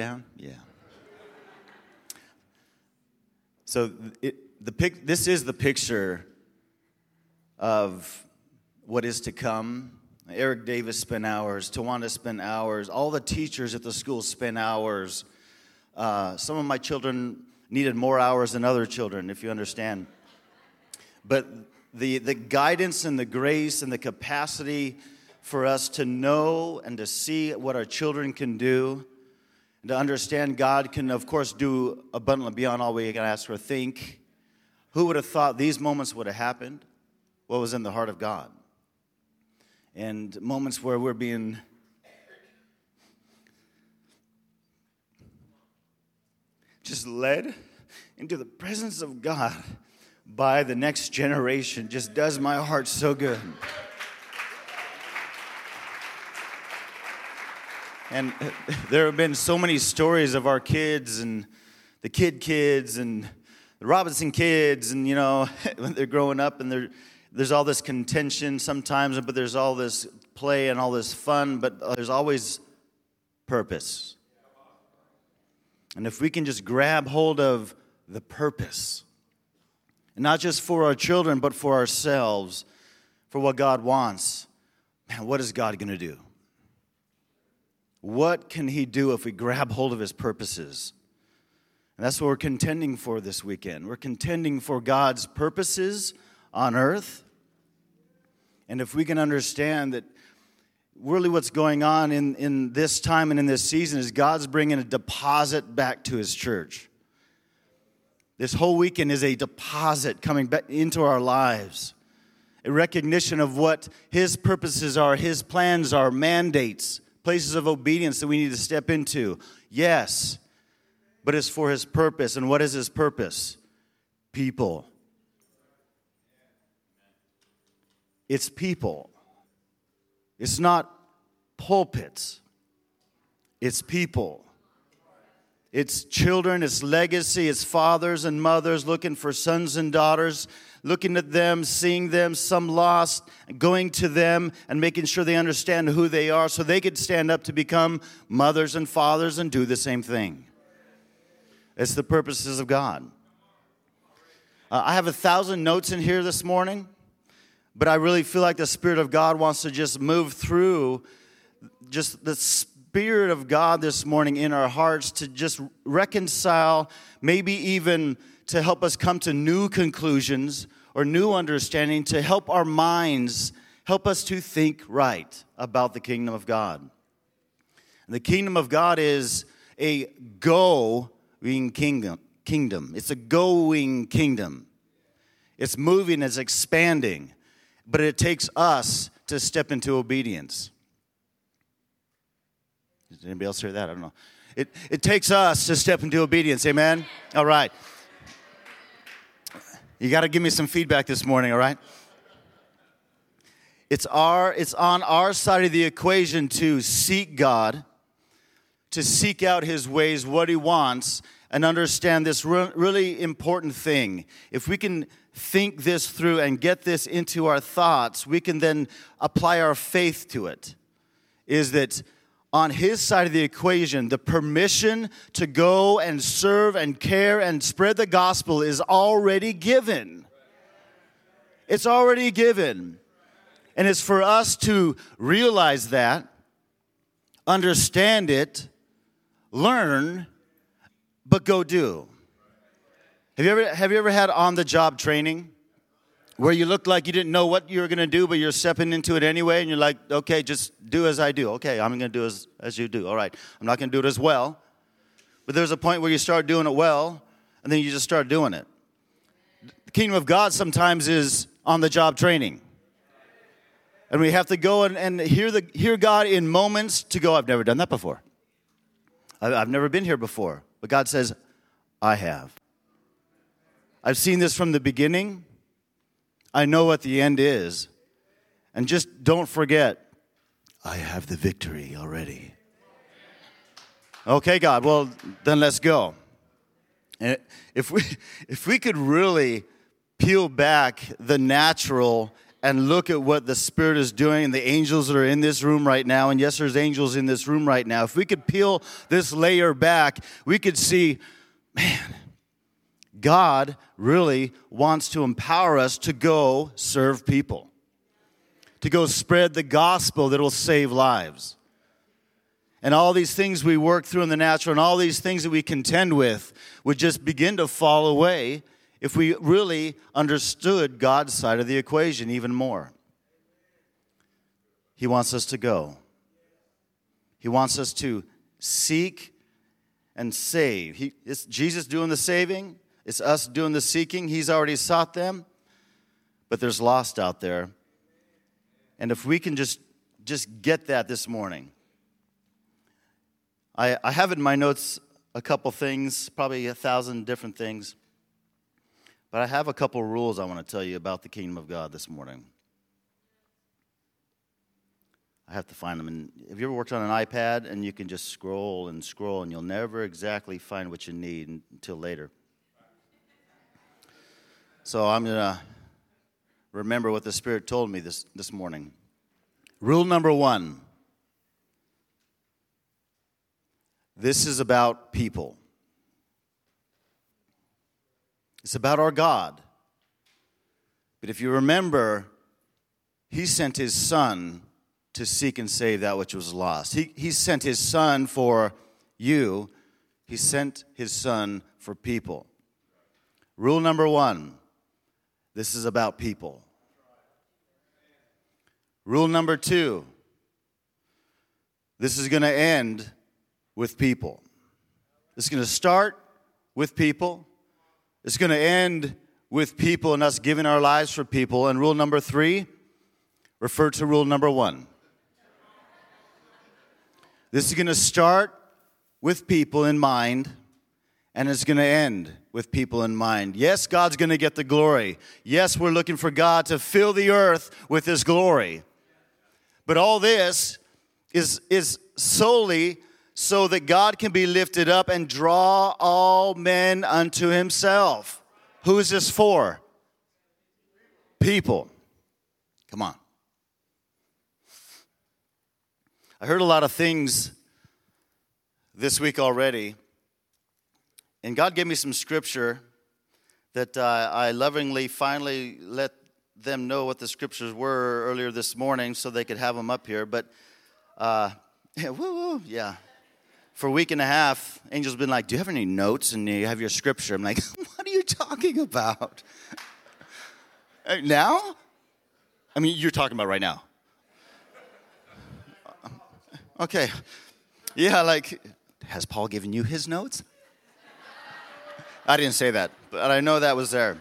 down? Yeah. So it, the pic, this is the picture of what is to come. Eric Davis spent hours, Tawanda spent hours, all the teachers at the school spent hours. Uh, some of my children needed more hours than other children, if you understand. But the, the guidance and the grace and the capacity for us to know and to see what our children can do, and to understand God can, of course, do abundantly beyond all we can ask or think. Who would have thought these moments would have happened? What was in the heart of God? And moments where we're being just led into the presence of God by the next generation just does my heart so good. And there have been so many stories of our kids and the kid kids and the Robinson kids, and you know, when they're growing up and there's all this contention sometimes, but there's all this play and all this fun, but there's always purpose. And if we can just grab hold of the purpose, and not just for our children, but for ourselves, for what God wants, man, what is God going to do? What can He do if we grab hold of His purposes? And that's what we're contending for this weekend. We're contending for God's purposes on earth. And if we can understand that really what's going on in, in this time and in this season is God's bringing a deposit back to His church. This whole weekend is a deposit coming back into our lives, a recognition of what His purposes are, His plans are, mandates places of obedience that we need to step into. Yes, but it's for His purpose. And what is His purpose? People. It's people. It's not pulpits, it's people. It's children, it's legacy, it's fathers and mothers looking for sons and daughters looking at them, seeing them, some lost, going to them and making sure they understand who they are so they could stand up to become mothers and fathers and do the same thing. It's the purposes of God. Uh, I have a thousand notes in here this morning, but I really feel like the Spirit of God wants to just move through just the Spirit of God this morning in our hearts to just reconcile, maybe even to help us come to new conclusions or new understanding, to help our minds, help us to think right about the kingdom of God. And the kingdom of God is a going kingdom. Kingdom. It's a going kingdom. It's moving, it's expanding, but it takes us to step into obedience. Did anybody else hear that? I don't know. It, it takes us to step into obedience. Amen? All right. You got to give me some feedback this morning, all right? It's, our, it's on our side of the equation to seek God, to seek out His ways, what He wants, and understand this re- really important thing. If we can think this through and get this into our thoughts, we can then apply our faith to it. Is that on his side of the equation, the permission to go and serve and care and spread the gospel is already given. It's already given. And it's for us to realize that, understand it, learn, but go do. Have you ever, have you ever had on the job training? Where you looked like you didn't know what you were going to do, but you're stepping into it anyway, and you're like, okay, just do as I do. Okay, I'm going to do as, as you do. All right, I'm not going to do it as well. But there's a point where you start doing it well, and then you just start doing it. The kingdom of God sometimes is on the job training. And we have to go and, and hear, the, hear God in moments to go, I've never done that before. I, I've never been here before. But God says, I have. I've seen this from the beginning. I know what the end is. And just don't forget, I have the victory already. Okay, God, well, then let's go. And if we, if we could really peel back the natural and look at what the Spirit is doing and the angels that are in this room right now, and yes, there's angels in this room right now, if we could peel this layer back, we could see, man, God really wants to empower us to go serve people, to go spread the gospel that will save lives. And all these things we work through in the natural and all these things that we contend with would just begin to fall away if we really understood God's side of the equation even more. He wants us to go, He wants us to seek and save. He, it's Jesus doing the saving, it's us doing the seeking. He's already sought them, but there's lost out there. And if we can just, just get that this morning, I, I have in my notes a couple things, probably a thousand different things. But I have a couple rules I want to tell you about the kingdom of God this morning. I have to find them. And have you ever worked on an iPad and you can just scroll and scroll and you'll never exactly find what you need until later? So I'm going to remember what the Spirit told me this, this morning. Rule number one this is about people. It's about our God. But if you remember, He sent His Son to seek and save that which was lost. He, he sent His Son for you, He sent His Son for people. Rule number one this is about people. Rule number two this is going to end with people. It's going to start with people. It's going to end with people and us giving our lives for people. And rule number three, refer to rule number one. This is going to start with people in mind, and it's going to end with people in mind. Yes, God's going to get the glory. Yes, we're looking for God to fill the earth with His glory. But all this is, is solely so that God can be lifted up and draw all men unto himself. Who is this for? People. Come on. I heard a lot of things this week already, and God gave me some scripture that uh, I lovingly finally let them know what the scriptures were earlier this morning so they could have them up here. But, uh, yeah, woo, woo, yeah, for a week and a half, Angel's been like, Do you have any notes? And you have your scripture. I'm like, What are you talking about? Now? I mean, you're talking about right now. Okay. Yeah, like, has Paul given you his notes? I didn't say that, but I know that was there.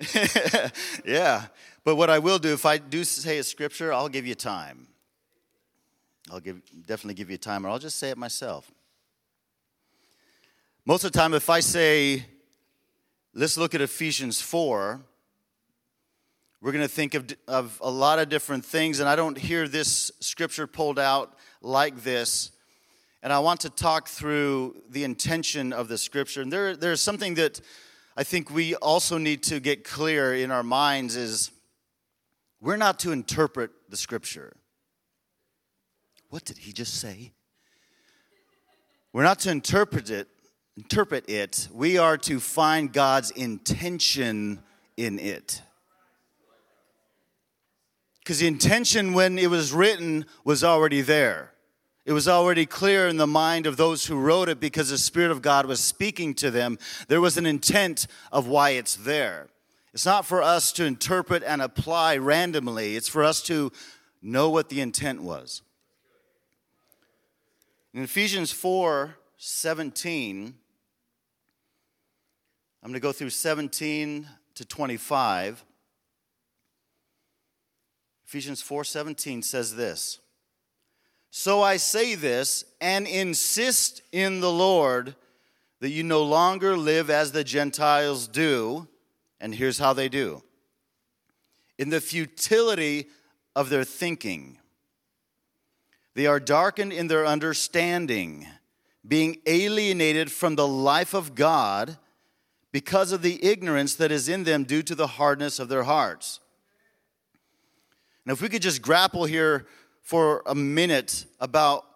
yeah. But what I will do, if I do say a scripture, I'll give you time. I'll give, definitely give you time, or I'll just say it myself. Most of the time, if I say, let's look at Ephesians 4, we're going to think of, of a lot of different things, and I don't hear this scripture pulled out like this. And I want to talk through the intention of the scripture. And there, there's something that I think we also need to get clear in our minds is we're not to interpret the scripture. What did he just say? We're not to interpret it, interpret it. We are to find God's intention in it. Because the intention when it was written was already there. It was already clear in the mind of those who wrote it because the Spirit of God was speaking to them. There was an intent of why it's there. It's not for us to interpret and apply randomly, it's for us to know what the intent was. In Ephesians 4 17, I'm going to go through 17 to 25. Ephesians 4:17 says this. So I say this and insist in the Lord that you no longer live as the Gentiles do. And here's how they do in the futility of their thinking. They are darkened in their understanding, being alienated from the life of God because of the ignorance that is in them due to the hardness of their hearts. And if we could just grapple here for a minute about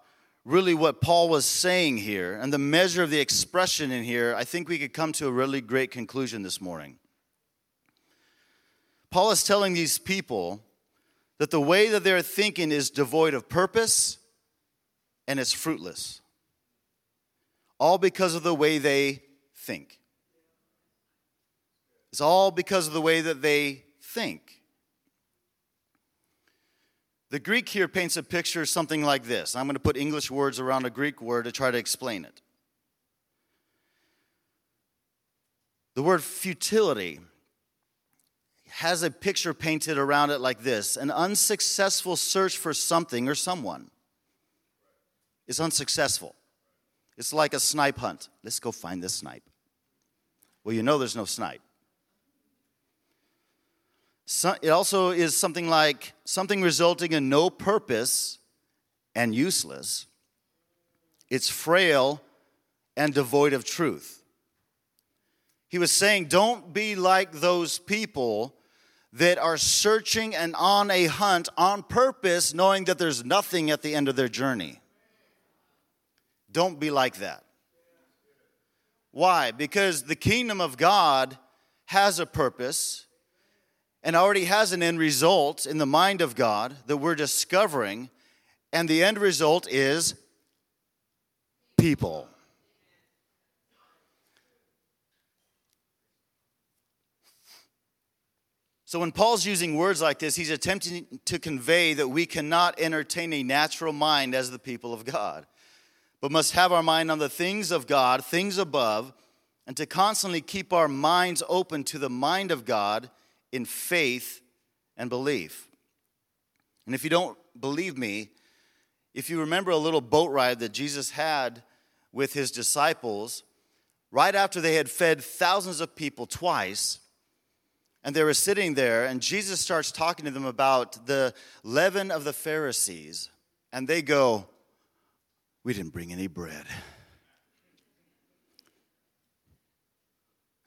really what Paul was saying here and the measure of the expression in here, I think we could come to a really great conclusion this morning. Paul is telling these people that the way that they're thinking is devoid of purpose and it's fruitless. All because of the way they think. It's all because of the way that they think. The Greek here paints a picture something like this. I'm going to put English words around a Greek word to try to explain it. The word futility has a picture painted around it like this an unsuccessful search for something or someone is unsuccessful. It's like a snipe hunt. Let's go find this snipe. Well, you know there's no snipe. It also is something like something resulting in no purpose and useless. It's frail and devoid of truth. He was saying, Don't be like those people that are searching and on a hunt on purpose, knowing that there's nothing at the end of their journey. Don't be like that. Why? Because the kingdom of God has a purpose and already has an end result in the mind of God that we're discovering, and the end result is people. So, when Paul's using words like this, he's attempting to convey that we cannot entertain a natural mind as the people of God, but must have our mind on the things of God, things above, and to constantly keep our minds open to the mind of God in faith and belief. And if you don't believe me, if you remember a little boat ride that Jesus had with his disciples, right after they had fed thousands of people twice, and they were sitting there, and Jesus starts talking to them about the leaven of the Pharisees. And they go, We didn't bring any bread.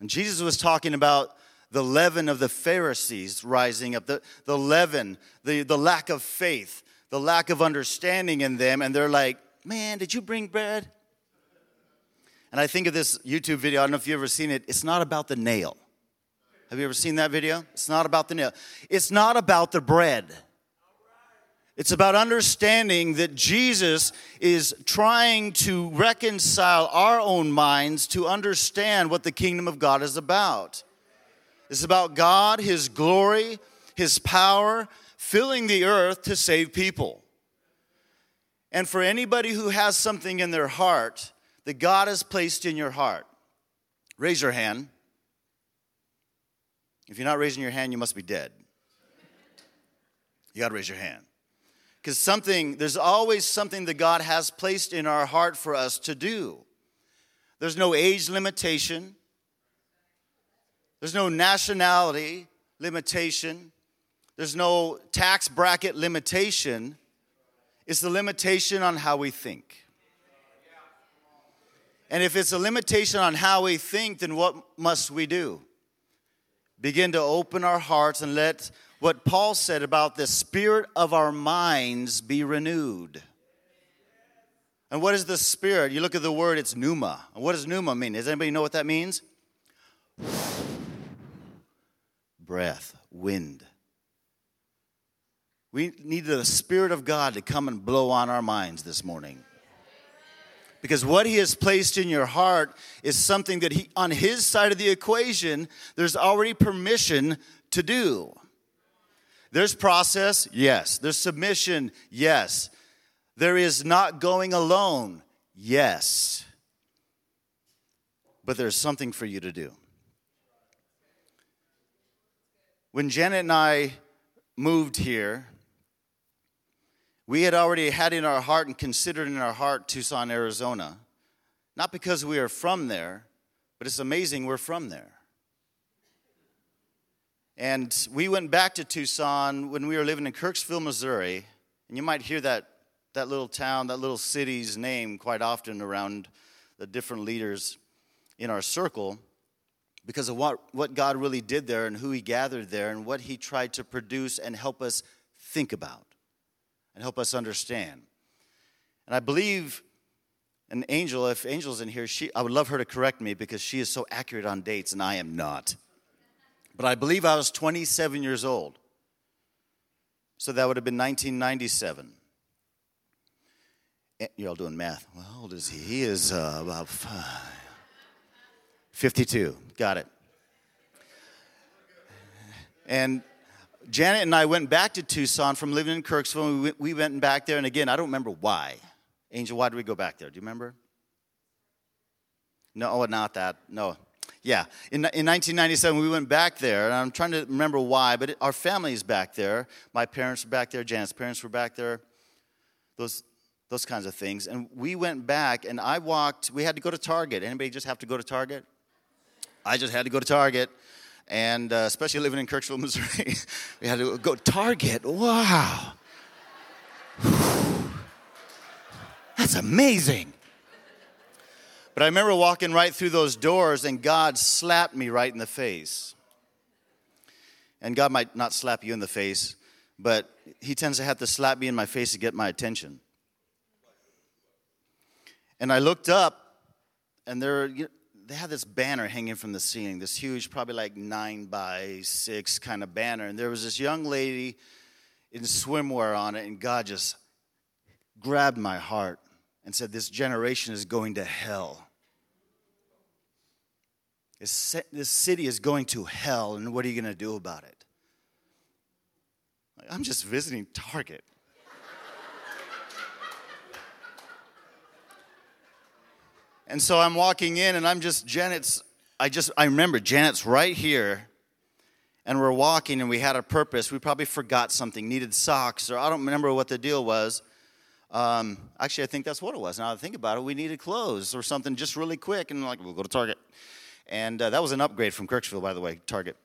And Jesus was talking about the leaven of the Pharisees rising up, the, the leaven, the, the lack of faith, the lack of understanding in them. And they're like, Man, did you bring bread? And I think of this YouTube video, I don't know if you've ever seen it. It's not about the nail. Have you ever seen that video? It's not about the nail. It's not about the bread. It's about understanding that Jesus is trying to reconcile our own minds to understand what the kingdom of God is about. It's about God, His glory, His power, filling the earth to save people. And for anybody who has something in their heart that God has placed in your heart, raise your hand. If you're not raising your hand, you must be dead. You got to raise your hand. Because something, there's always something that God has placed in our heart for us to do. There's no age limitation, there's no nationality limitation, there's no tax bracket limitation. It's the limitation on how we think. And if it's a limitation on how we think, then what must we do? begin to open our hearts and let what Paul said about the spirit of our minds be renewed. And what is the spirit? You look at the word, it's pneuma. What does pneuma mean? Does anybody know what that means? Breath, wind. We need the Spirit of God to come and blow on our minds this morning. Because what he has placed in your heart is something that he, on his side of the equation, there's already permission to do. There's process, yes. There's submission, yes. There is not going alone, yes. But there's something for you to do. When Janet and I moved here, we had already had in our heart and considered in our heart Tucson, Arizona. Not because we are from there, but it's amazing we're from there. And we went back to Tucson when we were living in Kirksville, Missouri. And you might hear that, that little town, that little city's name quite often around the different leaders in our circle. Because of what, what God really did there and who He gathered there and what He tried to produce and help us think about and help us understand. And I believe an angel, if Angel's in here, she, I would love her to correct me because she is so accurate on dates and I am not. But I believe I was 27 years old. So that would have been 1997. Eh, you're all doing math. Well, how old is he? He is uh, about five. 52. Got it. And Janet and I went back to Tucson from living in Kirksville. We, we went back there, and again, I don't remember why. Angel, why did we go back there? Do you remember? No, oh, not that. No. Yeah. In, in 1997, we went back there, and I'm trying to remember why, but it, our family is back there. My parents were back there, Janet's parents were back there. Those, those kinds of things. And we went back, and I walked, we had to go to Target. Anybody just have to go to Target? I just had to go to Target, and uh, especially living in Kirksville, Missouri, we had to go Target. Wow, that's amazing. But I remember walking right through those doors, and God slapped me right in the face. And God might not slap you in the face, but He tends to have to slap me in my face to get my attention. And I looked up, and there, they had this banner hanging from the ceiling, this huge, probably like nine by six kind of banner. And there was this young lady in swimwear on it, and God just grabbed my heart and said, This generation is going to hell. This, city is going to hell, and what are you going to do about it? I'm just visiting Target. And so I'm walking in and I'm just, Janet's, I just, I remember Janet's right here and we're walking and we had a purpose. We probably forgot something, needed socks, or I don't remember what the deal was. Um, actually, I think that's what it was. Now I think about it, we needed clothes or something just really quick, and like, we'll go to Target. And uh, that was an upgrade from Kirksville, by the way, Target.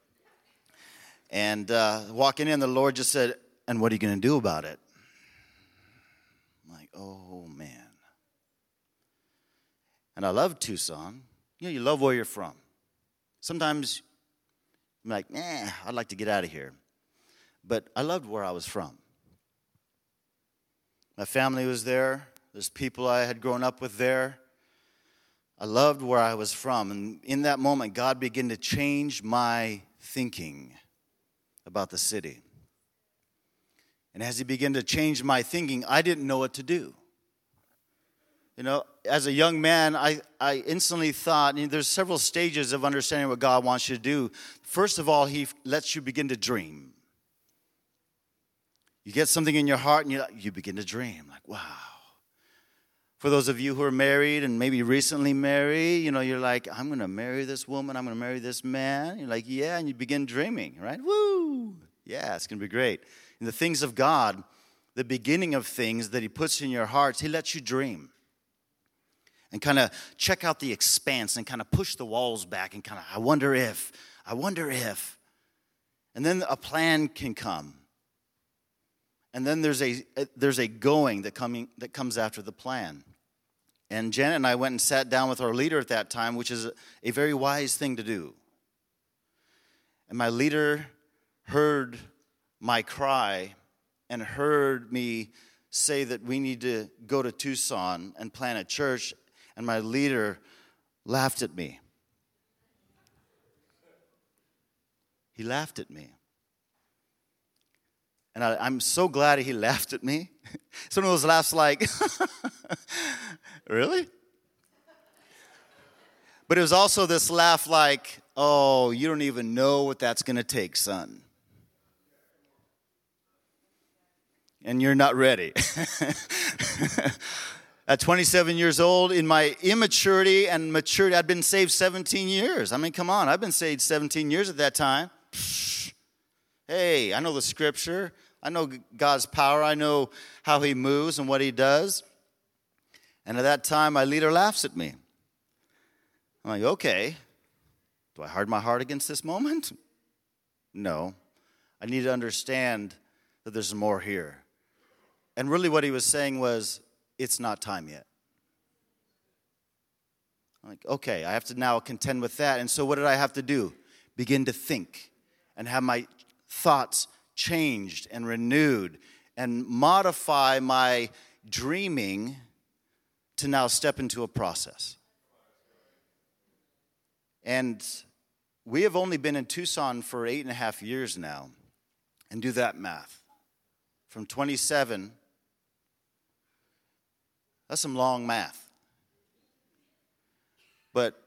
And uh, walking in, the Lord just said, And what are you going to do about it? I'm like, Oh, man. And I love Tucson. You know, you love where you're from. Sometimes I'm like, eh, I'd like to get out of here. But I loved where I was from. My family was there. There's people I had grown up with there. I loved where I was from. And in that moment, God began to change my thinking about the city. And as He began to change my thinking, I didn't know what to do. You know, as a young man, I, I instantly thought, there's several stages of understanding what God wants you to do. First of all, He lets you begin to dream. You get something in your heart and you, you begin to dream, like, wow. For those of you who are married and maybe recently married, you know, you're like, I'm going to marry this woman, I'm going to marry this man. You're like, yeah, and you begin dreaming, right? Woo! Yeah, it's going to be great. In the things of God, the beginning of things that He puts in your hearts, He lets you dream and kind of check out the expanse and kind of push the walls back and kind of, I wonder if, I wonder if. And then a plan can come. And then there's a, uh, there's a going that, coming, that comes after the plan. And Janet and I went and sat down with our leader at that time, which is a, a very wise thing to do. And my leader heard my cry and heard me say that we need to go to Tucson and plant a church and my leader laughed at me. He laughed at me. And I, am so glad he laughed at me. Some of those laughs like, really? But it was also this laugh like, oh, you don't even know what that's going to take, son. And you're not ready. At 27 years old, in my immaturity and maturity, I'd been saved 17 years. I mean, come on, I've been saved 17 years at that time. Hey, I know the scripture. I know God's power. I know how He moves and what He does. And at that time, my leader laughs at me. I'm like, okay, do I harden my heart against this moment? No. I need to understand that there's more here. And really, what he was saying was, it's not time yet. I'm like, okay, I have to now contend with that. And so, what did I have to do? Begin to think and have my thoughts changed and renewed and modify my dreaming to now step into a process. And we have only been in Tucson for eight and a half years now. And do that math. From 27, that's some long math. But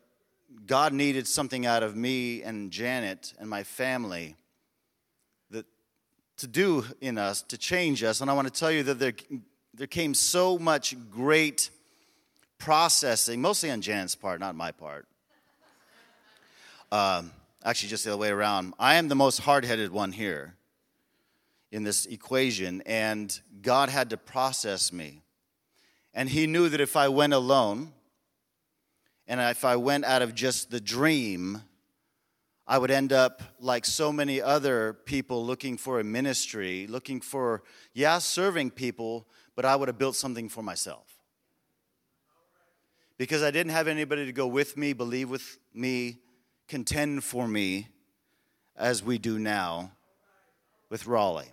God needed something out of me and Janet and my family that to do in us, to change us. And I want to tell you that there, there came so much great processing, mostly on Janet's part, not my part. Um, actually, just the other way around. I am the most hard headed one here in this equation, and God had to process me. And He knew that if I went alone, and if I went out of just the dream, I would end up like so many other people looking for a ministry, looking for, yeah, serving people, but I would have built something for myself. Because I didn't have anybody to go with me, believe with me, contend for me, as we do now with Raleigh.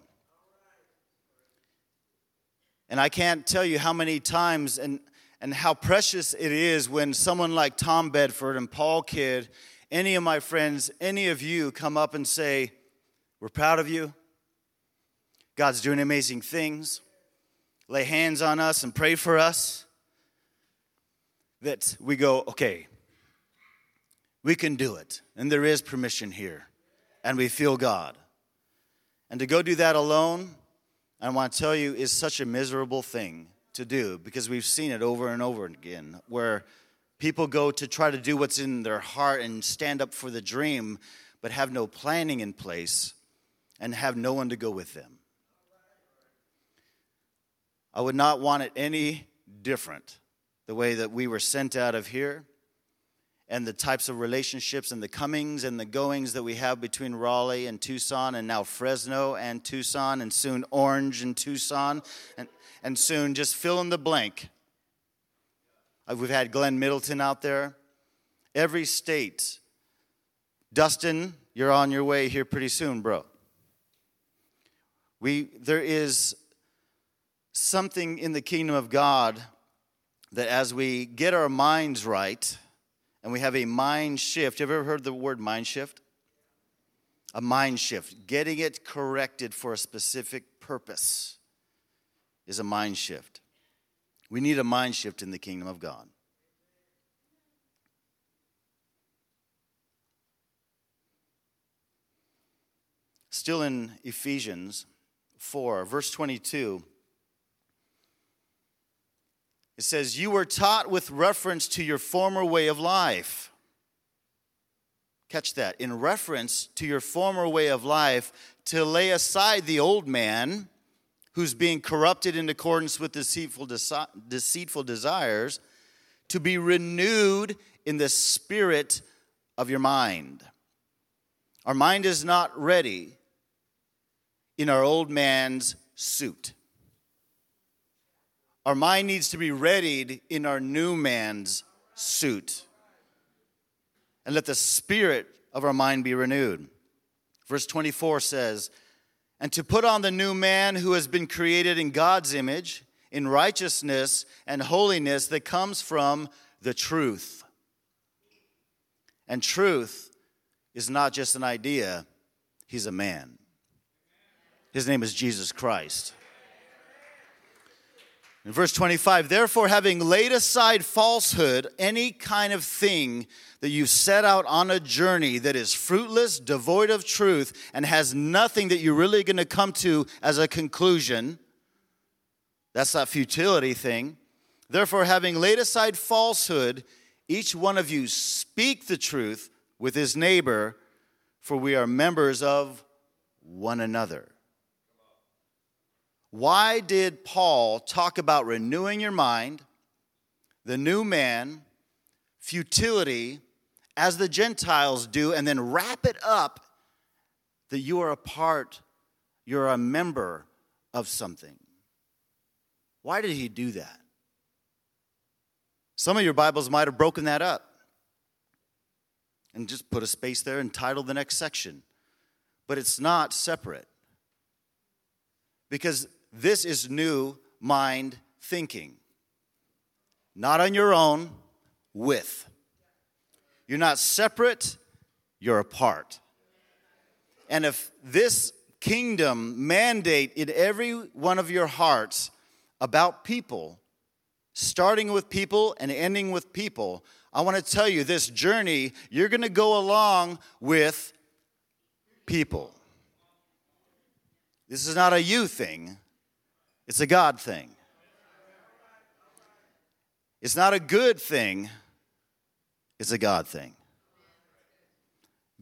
And I can't tell you how many times, and and how precious it is when someone like Tom Bedford and Paul Kidd, any of my friends, any of you come up and say, We're proud of you. God's doing amazing things. Lay hands on us and pray for us. That we go, okay, we can do it. And there is permission here. And we feel God. And to go do that alone, I want to tell you, is such a miserable thing to do because we've seen it over and over again where people go to try to do what's in their heart and stand up for the dream but have no planning in place and have no one to go with them. I would not want it any different the way that we were sent out of here and the types of relationships and the comings and the goings that we have between Raleigh and Tucson and now Fresno and Tucson and soon Orange and Tucson and and soon just fill in the blank. Uh, we've had Glenn Middleton out there. Every state. Dustin, you're on your way here pretty soon, bro. We, there is something in the kingdom of God that as we get our minds right and we have a mind shift, have you ever heard the word mind shift? A mind shift, getting it corrected for a specific purpose is a mind shift. We need a mind shift in the kingdom of God. Still in Ephesians 4, verse 22, it says, You were taught with reference to your former way of life. Catch that. In reference to your former way of life, to lay aside the old man who's being corrupted in accordance with deceitful, deceitful desires, to be renewed in the spirit of your mind. Our mind is not ready in our old man's suit. Our mind needs to be readied in our new man's suit. And let the spirit of our mind be renewed. Verse 24 says, and to put on the new man who has been created in God's image, in righteousness and holiness that comes from the truth. And truth is not just an idea, he's a man. His name is Jesus Christ. In verse 25, therefore, having laid aside falsehood, any kind of thing that you set out on a journey that is fruitless, devoid of truth, and has nothing that you're really going to come to as a conclusion, that's that futility thing. Therefore, having laid aside falsehood, each one of you speak the truth with his neighbor, for we are members of one another. Why did Paul talk about renewing your mind, the new man, futility, as the Gentiles do, and then wrap it up that you are a part, you're a member of something? Why did he do that? Some of your Bibles might have broken that up. and just put a space there and title the next section. But it's not separate. Because this is new mind thinking. Not on your own, with. You're not separate, you're a part. And if this kingdom mandate in every one of your hearts about people, starting with people and ending with people, I want to tell you this journey, you're going to go along with people. This is not a you thing, it's a God thing. It's not a good thing, it's a God thing.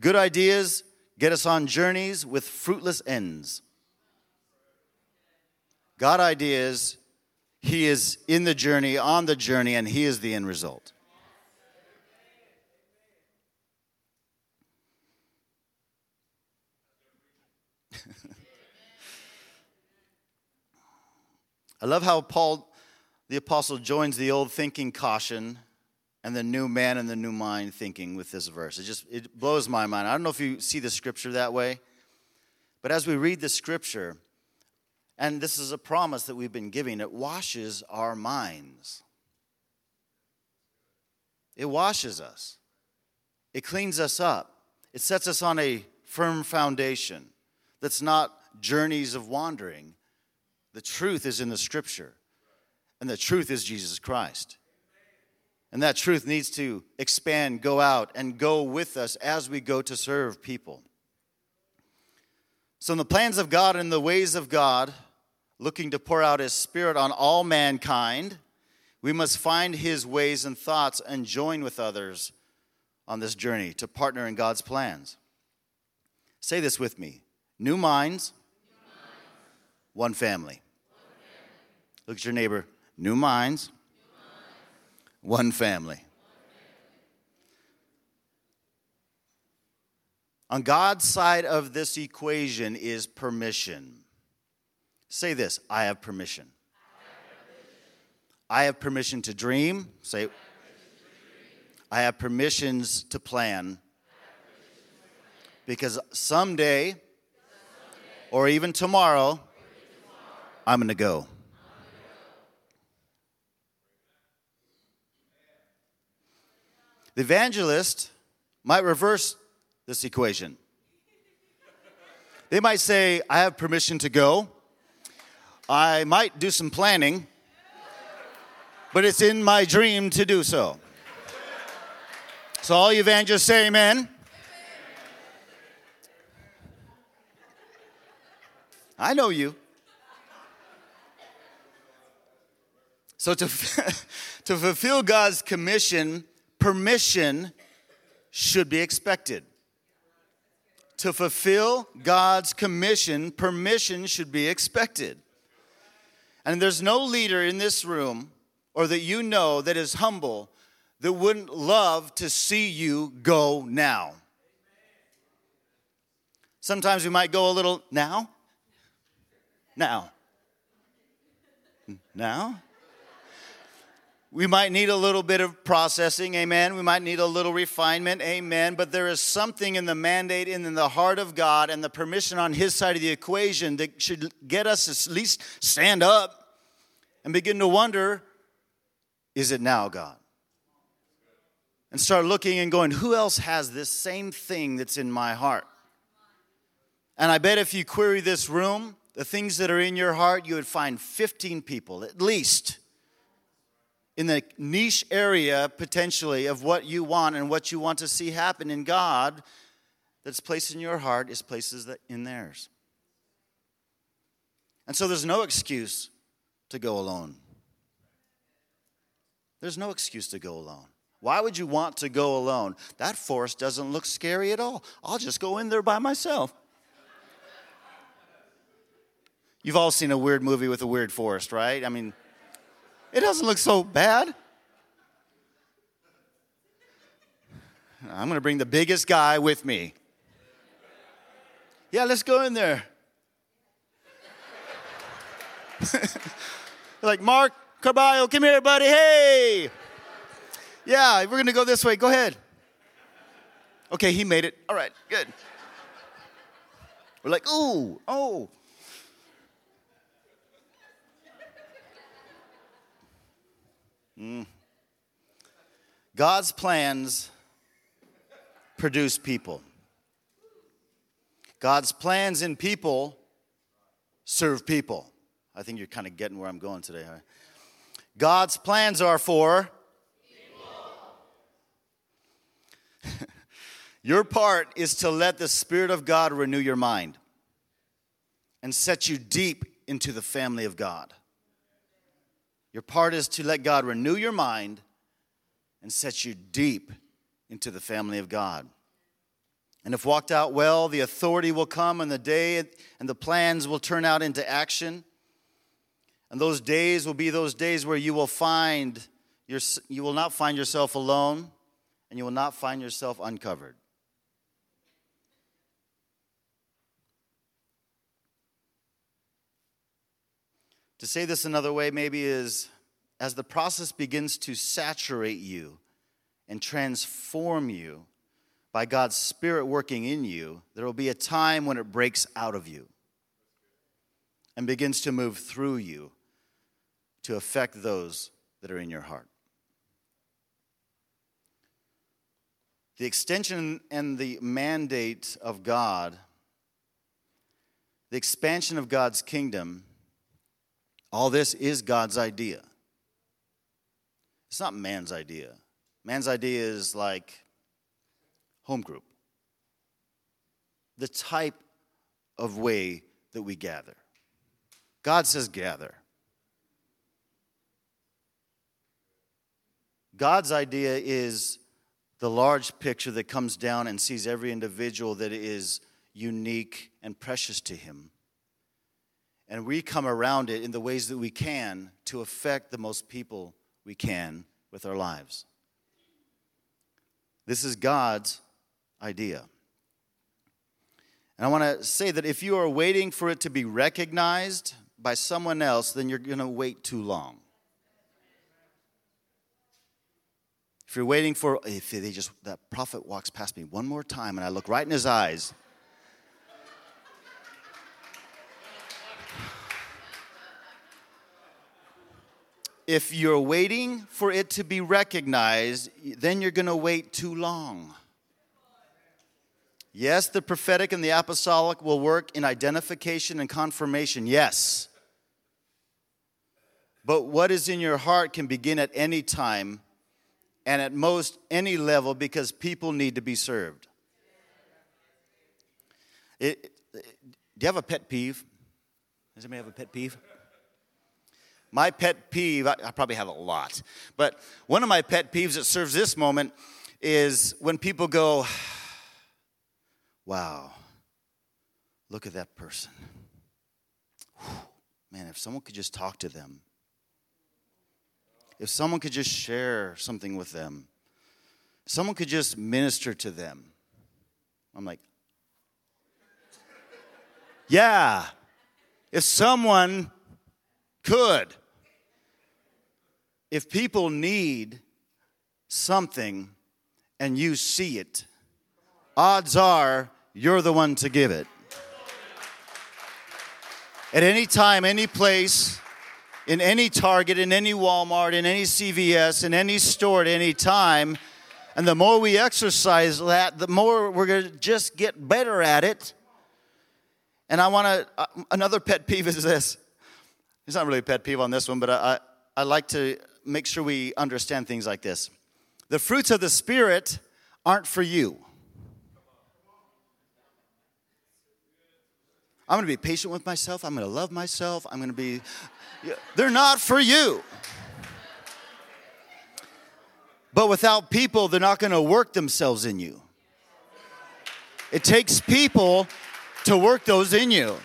Good ideas get us on journeys with fruitless ends. God ideas, He is in the journey, on the journey, and He is the end result. I love how Paul, the apostle, joins the old thinking caution and the new man and the new mind thinking with this verse. It just it blows my mind. I don't know if you see the scripture that way, but as we read the scripture, and this is a promise that we've been giving, it washes our minds. It washes us. It cleans us up. It sets us on a firm foundation that's not journeys of wandering. The truth is in the scripture, and the truth is Jesus Christ. And that truth needs to expand, go out, and go with us as we go to serve people. So, in the plans of God and the ways of God, looking to pour out His Spirit on all mankind, we must find His ways and thoughts and join with others on this journey to partner in God's plans. Say this with me new minds. One, family. Look at your neighbor, new minds one family. On God's side of this equation is permission. Say this I have permission. I have permission to dream. Say, I have permissions to plan. Because someday, or even tomorrow, I'm going to go. The evangelist might reverse this equation. They might say, I have permission to go. I might do some planning, but it's in my dream to do so. So, all you evangelists say amen. I know you. So, to, to fulfill God's commission, permission should be expected. To fulfill God's commission, permission should be expected. And there's no leader in this room or that you know that is humble that wouldn't love to see you go now. Sometimes we might go a little now, now, now. We might need a little bit of processing, amen. We might need a little refinement, amen. But there is something in the mandate and in the heart of God and the permission on His side of the equation that should get us at least stand up and begin to wonder is it now, God? And start looking and going, who else has this same thing that's in my heart? And I bet if you query this room, the things that are in your heart, you would find 15 people at least in the niche area potentially of what you want and what you want to see happen in God that's placed in your heart is places that in theirs. And so there's no excuse to go alone. There's no excuse to go alone. Why would you want to go alone? That forest doesn't look scary at all. I'll just go in there by myself. You've all seen a weird movie with a weird forest, right? I mean, it doesn't look so bad. I'm going to bring the biggest guy with me. Yeah, let's go in there. like, Mark Carballo, come here, buddy. Hey. Yeah, we're going to go this way. Go ahead. Okay, he made it. All right, good. We're like, ooh, oh. Mm. God's plans produce people. God's plans in people serve people. I think you're kind of getting where I'm going today. Huh? God's plans are for people. your part is to let the Spirit of God renew your mind and set you deep into the family of God. Your part is to let God renew your mind and set you deep into the family of God. And if walked out well, the authority will come and the day and the plans will turn out into action. And those days will be those days where you will find your, you will not find yourself alone and you will not find yourself uncovered. To say this another way, maybe, is as the process begins to saturate you and transform you by God's Spirit working in you, there will be a time when it breaks out of you and begins to move through you to affect those that are in your heart. The extension and the mandate of God, the expansion of God's kingdom, all this is God's idea. It's not man's idea. Man's idea is like home group, the type of way that we gather. God says, gather. God's idea is the large picture that comes down and sees every individual that is unique and precious to Him and we come around it in the ways that we can to affect the most people we can with our lives. This is God's idea. And I want to say that if you are waiting for it to be recognized by someone else, then you're going to wait too long. If you're waiting for, if they just, that prophet walks past me one more time and I look right in his eyes, if you're waiting for it to be recognized, then you're going to wait too long. Yes, the prophetic and the apostolic will work in identification and confirmation. Yes. But what is in your heart can begin at any time and at most any level because people need to be served. It, do you have a pet peeve? Does anybody have a pet peeve? My pet peeve, I, I probably have a lot, but one of my pet peeves that serves this moment is when people go, wow, look at that person. Man, if someone could just talk to them, if someone could just share something with them, someone could just minister to them. I'm like, yeah, if someone could if people need something and you see it, odds are you're the one to give it. At any time, any place, in any Target, in any Walmart, in any CVS, in any store at any time, and the more we exercise that, the more we're going to just get better at it. And I want to, uh, another pet peeve is this. It's not really a pet peeve on this one, but I, I, I like to make sure we understand things like this. The fruits of the Spirit aren't for you. I'm going to be patient with myself. I'm going to love myself. I'm going to be, they're not for you. But without people, they're not going to work themselves in you. It takes people to work those in you.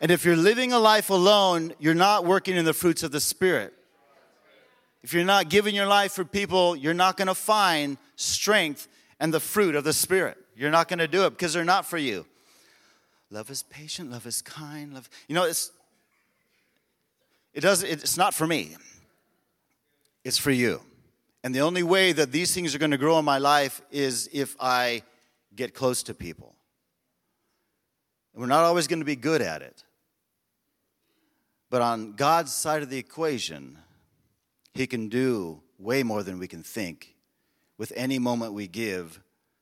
And if you're living a life alone, you're not working in the fruits of the Spirit. If you're not giving your life for people, you're not going to find strength and the fruit of the Spirit. You're not going to do it because they're not for you. Love is patient, love is kind, love. You know, it's it does it's not for me. It's for you. And the only way that these things are going to grow in my life is if I get close to people. And we're not always going to be good at it. But on God's side of the equation, He can do way more than we can think with any moment we give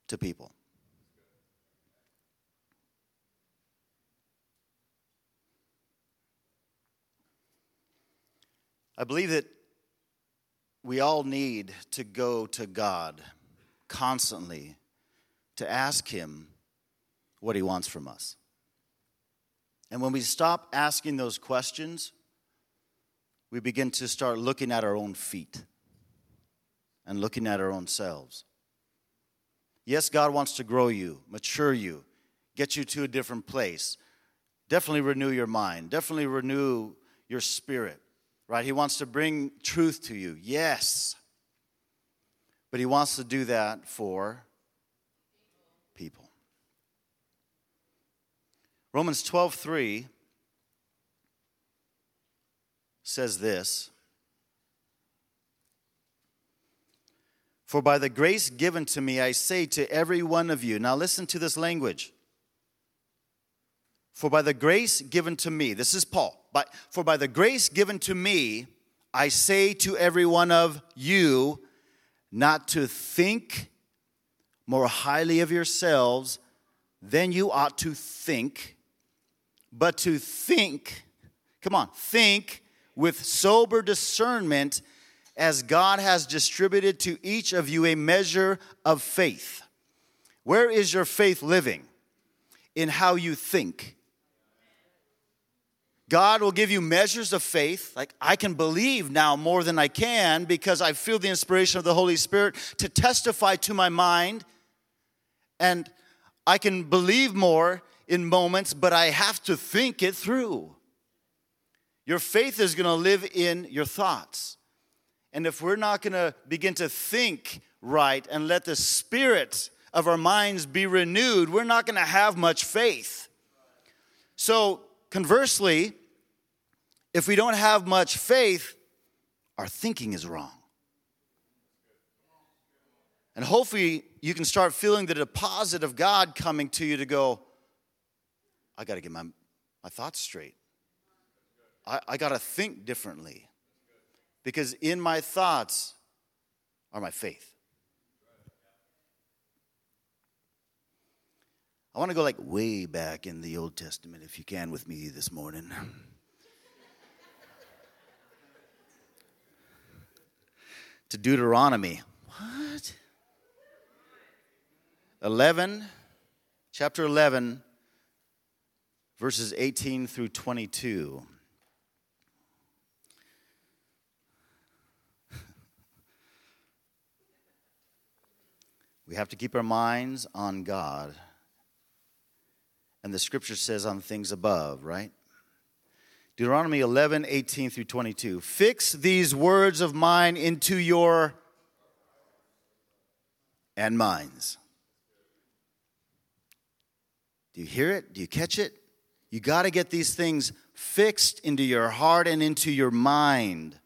to people. I believe that we all need to go to God constantly to ask Him what He wants from us. And when we stop asking those questions, we begin to start looking at our own feet and looking at our own selves. Yes, God wants to grow you, mature you, get you to a different place. Definitely renew your mind, definitely renew your spirit, right? He wants to bring truth to you, yes. But He wants to do that for people. Romans 12 3 says this For by the grace given to me, I say to every one of you, now listen to this language. For by the grace given to me, this is Paul, but for by the grace given to me, I say to every one of you, not to think more highly of yourselves than you ought to think, but to think, come on, think with sober discernment as God has distributed to each of you a measure of faith. Where is your faith living? In how you think. God will give you measures of faith. Like, I can believe now more than I can because I feel the inspiration of the Holy Spirit to testify to my mind. And I can believe more in moments, but I have to think it through. Your faith is going to live in your thoughts. And if we're not going to begin to think right and let the spirit of our minds be renewed, we're not going to have much faith. So, conversely, if we don't have much faith, our thinking is wrong. And hopefully, you can start feeling the deposit of God coming to you to go, I got to get my, my thoughts straight. I, I got to think differently because in my thoughts are my faith. I want to go like way back in the Old Testament, if you can, with me this morning. to Deuteronomy. What? 11, chapter 11, verses 18 through 22. We have to keep our minds on God. And the scripture says on things above, right? Deuteronomy 11, 18 through 22. Fix these words of mine into your and minds. Do you hear it? Do you catch it? You got to get these things fixed into your heart and into your mind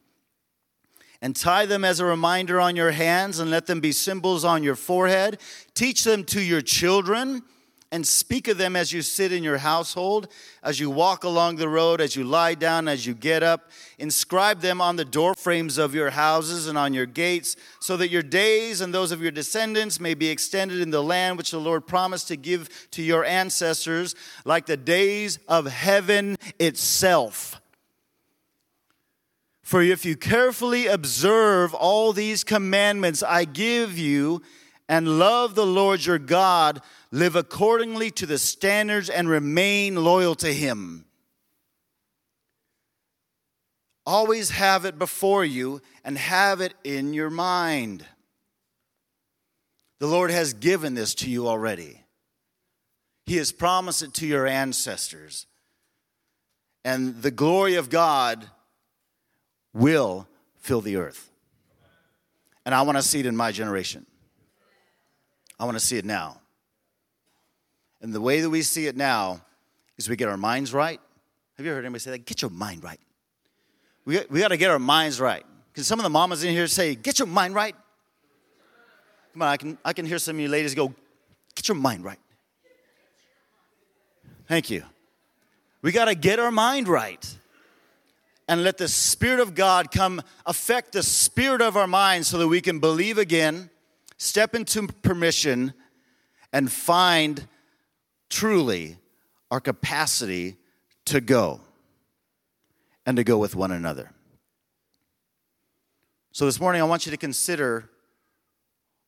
and tie them as a reminder on your hands and let them be symbols on your forehead. Teach them to your children and speak of them as you sit in your household, as you walk along the road, as you lie down, as you get up. Inscribe them on the door frames of your houses and on your gates, so that your days and those of your descendants may be extended in the land which the Lord promised to give to your ancestors, like the days of heaven itself. For if you carefully observe all these commandments I give you and love the Lord your God, live accordingly to the standards and remain loyal to Him. Always have it before you and have it in your mind. The Lord has given this to you already. He has promised it to your ancestors. And the glory of God will fill the earth. And I want to see it in my generation. I want to see it now. And the way that we see it now is we get our minds right. Have you heard anybody say that? Get your mind right. We, we got to get our minds right. Because some of the mamas in here say, get your mind right. Come on, I can, I can hear some of you ladies go, get your mind right. Thank you. We got to get our mind right and let the Spirit of God come affect the spirit of our mind so that we can believe again, step into permission, and find truly our capacity to go and to go with one another. So this morning, I want you to consider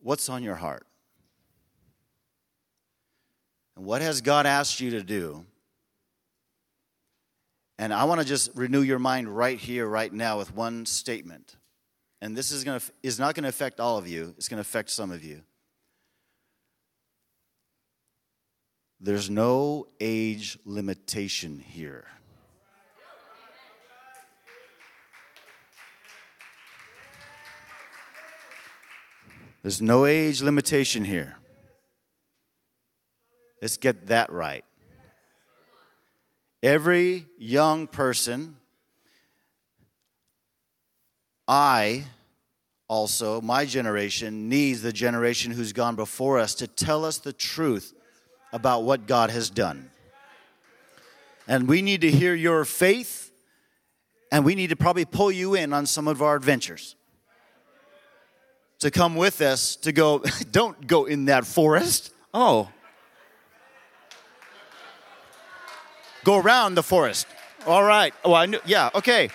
what's on your heart. And what has God asked you to do? And I want to just renew your mind right here, right now, with one statement. And this is, going to, is not going to affect all of you, it's going to affect some of you. There's no age limitation here. There's no age limitation here. Let's get that right. Every young person, I also, my generation, needs the generation who's gone before us to tell us the truth about what God has done. And we need to hear your faith, and we need to probably pull you in on some of our adventures. To come with us to go, don't go in that forest. Oh, Go around the forest. All right. Oh, I knew. Yeah, okay.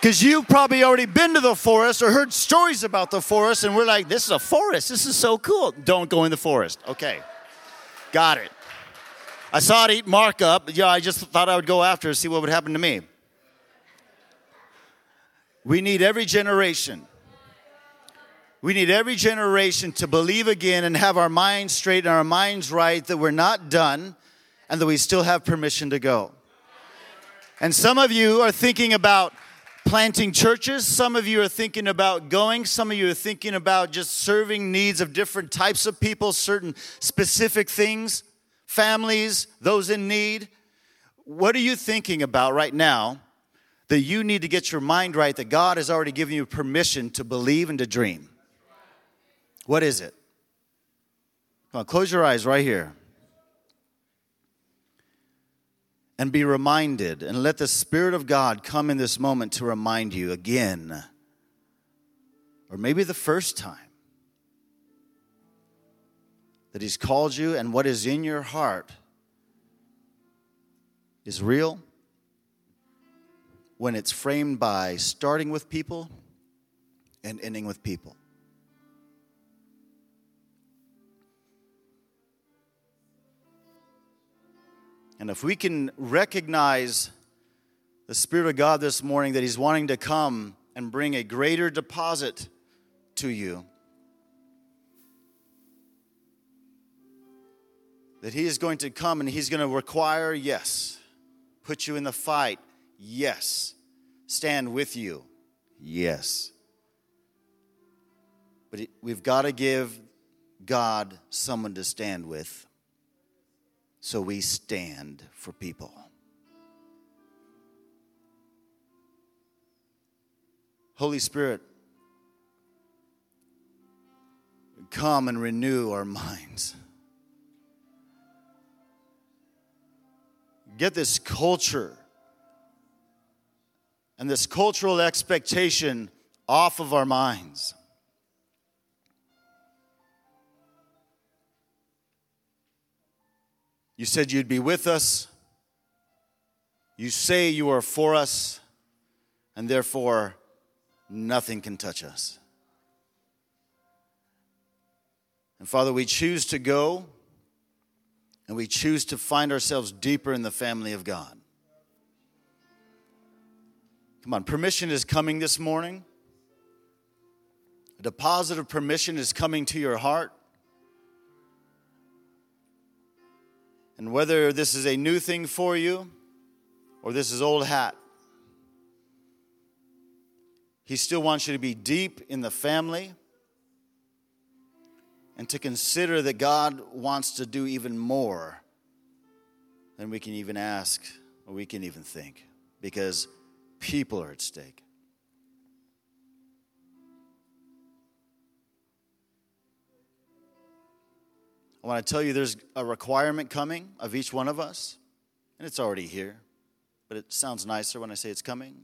Because you've probably already been to the forest or heard stories about the forest, and we're like, this is a forest. This is so cool. Don't go in the forest. Okay. Got it. I saw it eat Mark up. Yeah, I just thought I would go after and see what would happen to me. We need every generation we need every generation to believe again and have our minds straight and our minds right that we're not done and that we still have permission to go. And some of you are thinking about planting churches. Some of you are thinking about going. Some of you are thinking about just serving needs of different types of people, certain specific things, families, those in need. What are you thinking about right now that you need to get your mind right that God has already given you permission to believe and to dream? What is it? Come on, close your eyes right here. And be reminded, and let the Spirit of God come in this moment to remind you again, or maybe the first time, that He's called you and what is in your heart is real when it's framed by starting with people and ending with people. And if we can recognize the Spirit of God this morning that He's wanting to come and bring a greater deposit to you, that He is going to come and He's going to require, yes, put you in the fight, yes, stand with you, yes. But we've got to give God someone to stand with. So we stand for people. Holy Spirit, come and renew our minds. Get this culture and this cultural expectation off of our minds. You said you'd be with us. You say you are for us, and therefore nothing can touch us. And Father, we choose to go and we choose to find ourselves deeper in the family of God. Come on, permission is coming this morning. A deposit of permission is coming to your heart. And whether this is a new thing for you or this is old hat, he still wants you to be deep in the family and to consider that God wants to do even more than we can even ask or we can even think because people are at stake. I want to tell you there's a requirement coming of each one of us, and it's already here, but it sounds nicer when I say it's coming.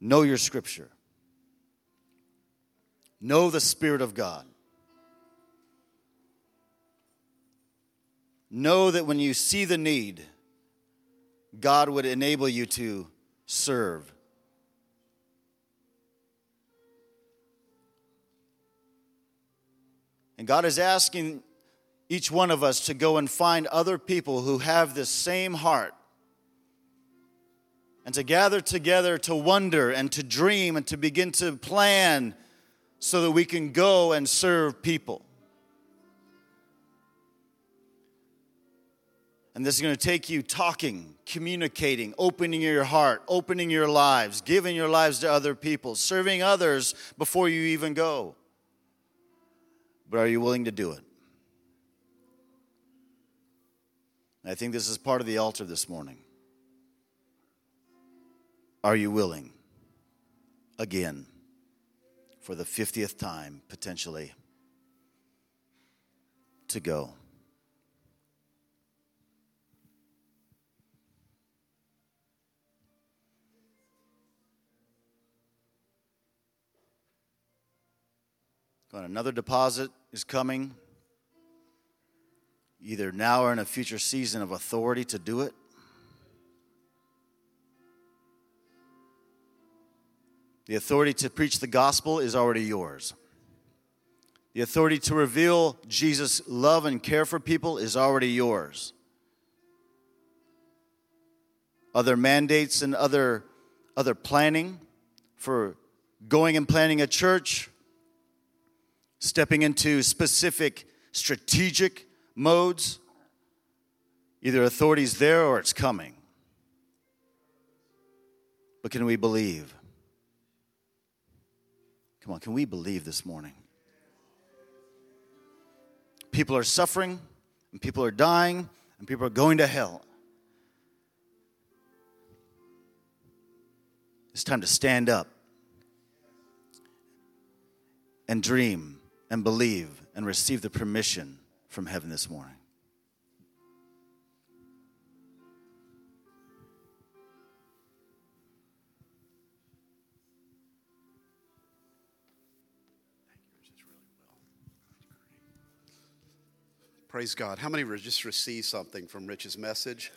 Know your scripture, know the Spirit of God. Know that when you see the need, God would enable you to serve. And God is asking each one of us to go and find other people who have this same heart and to gather together to wonder and to dream and to begin to plan so that we can go and serve people. And this is going to take you talking, communicating, opening your heart, opening your lives, giving your lives to other people, serving others before you even go. But are you willing to do it? I think this is part of the altar this morning. Are you willing again for the 50th time potentially to go? Another deposit is coming, either now or in a future season of authority to do it. The authority to preach the gospel is already yours. The authority to reveal Jesus' love and care for people is already yours. Other mandates and other, other planning for going and planning a church, stepping into specific strategic modes. Either authority's there or it's coming. But can we believe? Come on, can we believe this morning? People are suffering, and people are dying, and people are going to hell. It's time to stand up and dream and believe and receive the permission from heaven this morning. Praise God. How many just received something from Rich's message?